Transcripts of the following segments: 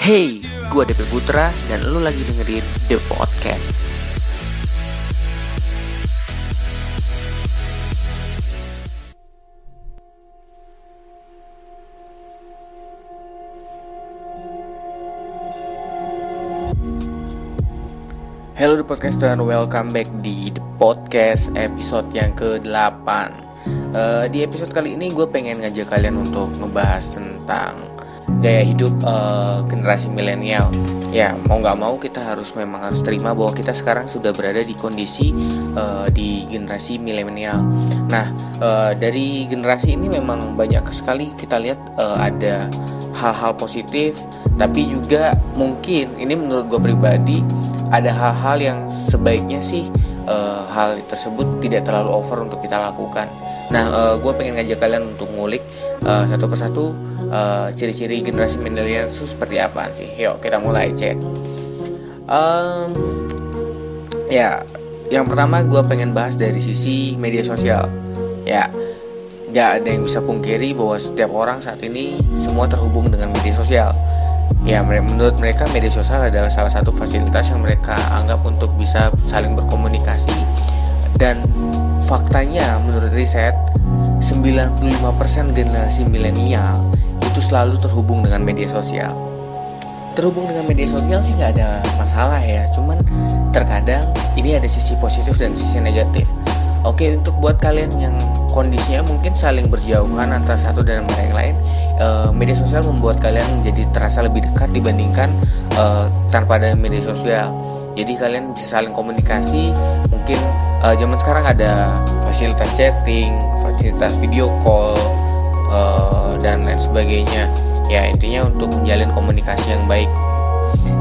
Hey, gue DP Putra dan lu lagi dengerin The Podcast. Hello The Podcaster, welcome back di The Podcast episode yang ke-8 uh, Di episode kali ini gue pengen ngajak kalian untuk ngebahas tentang gaya hidup uh, generasi milenial Ya mau nggak mau kita harus memang harus terima bahwa kita sekarang sudah berada di kondisi uh, di generasi milenial Nah uh, dari generasi ini memang banyak sekali kita lihat uh, ada hal-hal positif Tapi juga mungkin ini menurut gue pribadi ada hal-hal yang sebaiknya sih uh, hal tersebut tidak terlalu over untuk kita lakukan. Nah, uh, gue pengen ngajak kalian untuk ngulik uh, satu persatu uh, ciri-ciri generasi milenial itu seperti apa sih. Yuk kita mulai cek. Um, ya, yang pertama gue pengen bahas dari sisi media sosial. Ya, gak ada yang bisa pungkiri bahwa setiap orang saat ini semua terhubung dengan media sosial Ya, menurut mereka media sosial adalah salah satu fasilitas yang mereka anggap untuk bisa saling berkomunikasi dan faktanya menurut riset 95% generasi milenial itu selalu terhubung dengan media sosial. Terhubung dengan media sosial sih nggak ada masalah ya, cuman terkadang ini ada sisi positif dan sisi negatif. Oke, untuk buat kalian yang kondisinya mungkin saling berjauhan antara satu dan yang lain uh, media sosial membuat kalian menjadi terasa lebih dekat dibandingkan uh, tanpa ada media sosial jadi kalian bisa saling komunikasi mungkin uh, zaman sekarang ada fasilitas chatting fasilitas video call uh, dan lain sebagainya. Ya intinya untuk menjalin komunikasi yang baik.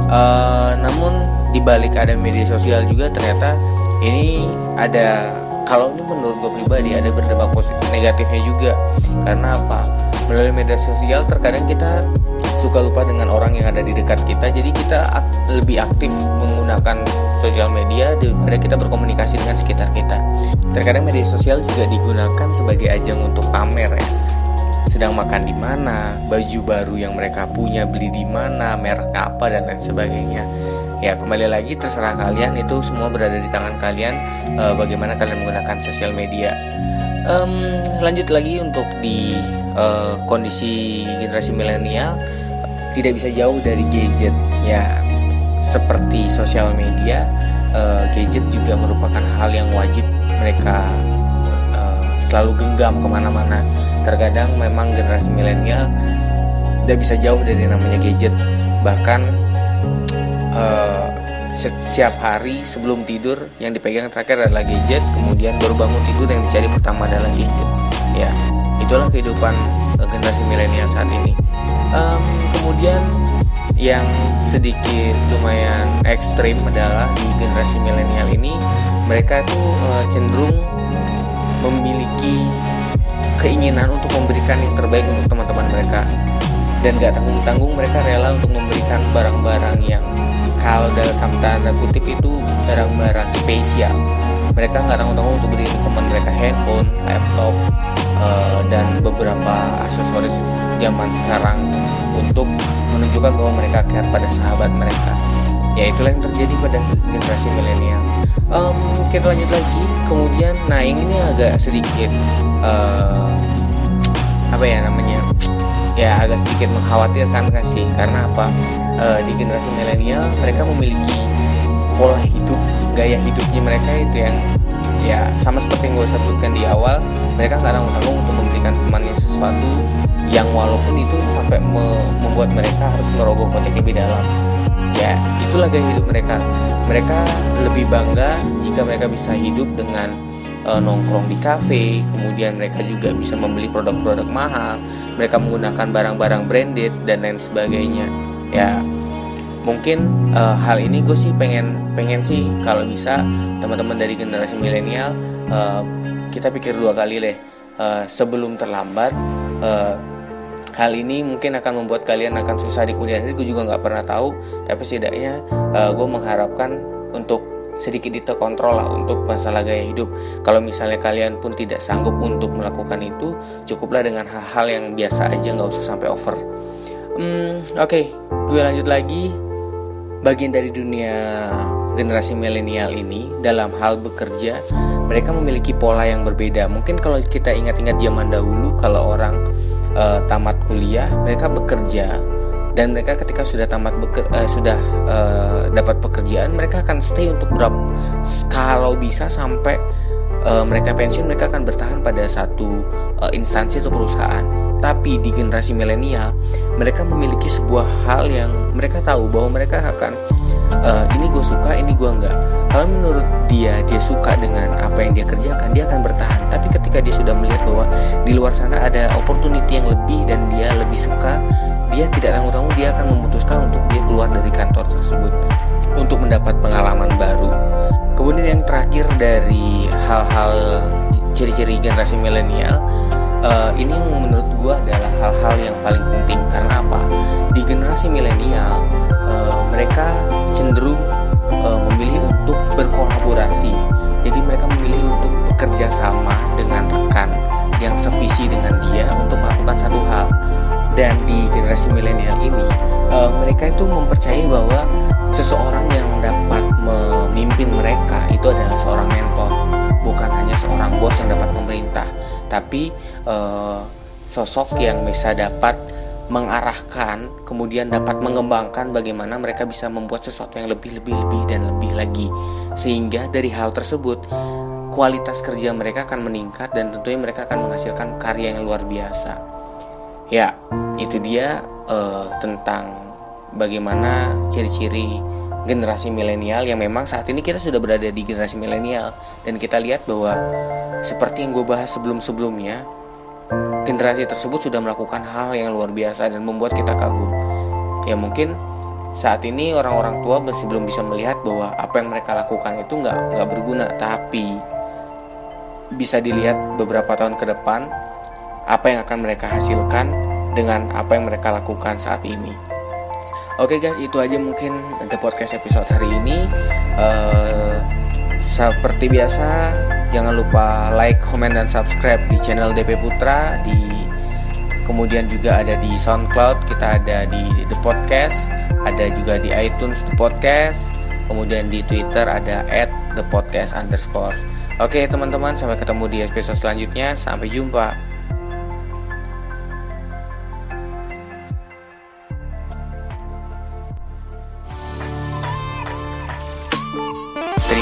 Uh, namun dibalik ada media sosial juga ternyata ini ada kalau ini menurut gue pribadi ada berdampak positif negatifnya juga. Karena apa? Melalui media sosial terkadang kita suka lupa dengan orang yang ada di dekat kita jadi kita lebih aktif menggunakan sosial media daripada kita berkomunikasi dengan sekitar kita. Terkadang media sosial juga digunakan sebagai ajang untuk pamer ya sedang makan di mana, baju baru yang mereka punya beli di mana, merek apa dan lain sebagainya. Ya kembali lagi terserah kalian itu semua berada di tangan kalian uh, bagaimana kalian menggunakan sosial media. Um, lanjut lagi untuk di uh, kondisi generasi milenial tidak bisa jauh dari gadget. Ya seperti sosial media uh, gadget juga merupakan hal yang wajib mereka selalu genggam ke mana-mana terkadang memang generasi milenial tidak bisa jauh dari namanya gadget. Bahkan uh, setiap hari sebelum tidur yang dipegang terakhir adalah gadget kemudian baru bangun tidur yang dicari pertama adalah gadget. Ya itulah kehidupan uh, generasi milenial saat ini. Um, kemudian yang sedikit lumayan ekstrim adalah di generasi milenial ini mereka tuh uh, cenderung memiliki keinginan untuk memberikan yang terbaik untuk teman-teman mereka dan gak tanggung-tanggung mereka rela untuk memberikan barang-barang yang kalau dalam tanda kutip itu barang-barang spesial mereka nggak tanggung-tanggung untuk beri teman mereka handphone, laptop, uh, dan beberapa aksesoris zaman sekarang untuk menunjukkan bahwa mereka care pada sahabat mereka. Ya itulah yang terjadi pada generasi milenial. Um, kita lanjut lagi, kemudian, nah yang ini agak sedikit uh, apa ya namanya? Ya agak sedikit mengkhawatirkan kasih karena apa? uh, di generasi milenial mereka memiliki pola hidup gaya hidupnya mereka itu yang ya sama seperti yang gue sebutkan di awal mereka nggak tanggung tanggung untuk memberikan temannya sesuatu yang walaupun itu sampai me membuat mereka harus merogoh kocek lebih dalam. Ya itulah gaya hidup mereka. Mereka lebih bangga jika mereka bisa hidup dengan uh, nongkrong di kafe kemudian mereka juga bisa membeli produk-produk mahal mereka menggunakan barang-barang branded dan lain sebagainya. Ya mungkin uh, hal ini gue sih pengen pengen sih kalau bisa teman-teman dari generasi milenial uh, kita pikir dua kali deh uh, sebelum terlambat uh, hal ini mungkin akan membuat kalian akan susah di kemudian hari gue juga nggak pernah tahu tapi setidaknya uh, gue mengharapkan untuk sedikit kontrol lah untuk masalah gaya hidup. Kalau misalnya kalian pun tidak sanggup untuk melakukan itu, cukuplah dengan hal-hal yang biasa aja nggak usah sampai over hmm, oke okay. gue lanjut lagi bagian dari dunia generasi milenial ini dalam hal bekerja mereka memiliki pola yang berbeda. Mungkin kalau kita ingat-ingat zaman dahulu kalau orang uh, tamat kuliah mereka bekerja. Dan mereka ketika sudah tamat beker, uh, sudah uh, dapat pekerjaan mereka akan stay untuk berapa kalau bisa sampai uh, mereka pensiun mereka akan bertahan pada satu uh, instansi atau perusahaan tapi di generasi milenial mereka memiliki sebuah hal yang mereka tahu bahwa mereka akan uh, ini gue suka ini gue enggak. Kalau menurut dia dia suka dengan apa yang dia kerjakan dia akan bertahan. Tapi ketika dia sudah melihat bahwa di luar sana ada opportunity yang lebih dan dia lebih suka dia tidak tanggung-tanggung dia akan memutuskan untuk dia keluar dari kantor tersebut untuk mendapat pengalaman baru. Kemudian yang terakhir dari hal-hal ciri-ciri generasi milenial uh, ini yang menurut gue adalah hal-hal yang paling penting karena apa di generasi milenial uh, mereka cenderung uh, memilih untuk berkolaborasi. Jadi mereka memilih untuk bekerja sama dengan rekan yang sevisi dengan dia untuk melakukan satu hal. Dan di generasi milenial ini, uh, mereka itu mempercayai bahwa seseorang yang dapat memimpin mereka itu adalah seorang mentor, bukan hanya seorang bos yang dapat memerintah, tapi uh, sosok yang bisa dapat mengarahkan kemudian dapat mengembangkan bagaimana mereka bisa membuat sesuatu yang lebih lebih lebih dan lebih lagi. Sehingga dari hal tersebut kualitas kerja mereka akan meningkat dan tentunya mereka akan menghasilkan karya yang luar biasa. Ya itu dia uh, tentang bagaimana ciri-ciri generasi milenial yang memang saat ini kita sudah berada di generasi milenial dan kita lihat bahwa seperti yang gue bahas sebelum-sebelumnya generasi tersebut sudah melakukan hal yang luar biasa dan membuat kita kagum. Ya mungkin saat ini orang-orang tua masih belum bisa melihat bahwa apa yang mereka lakukan itu nggak nggak berguna, tapi bisa dilihat beberapa tahun ke depan apa yang akan mereka hasilkan dengan apa yang mereka lakukan saat ini. Oke guys, itu aja mungkin the podcast episode hari ini. Uh, seperti biasa, jangan lupa like, comment, dan subscribe di channel DP Putra. Di kemudian juga ada di SoundCloud kita ada di The Podcast ada juga di iTunes The Podcast kemudian di Twitter ada at The Podcast underscore. Oke teman-teman sampai ketemu di episode selanjutnya. Sampai jumpa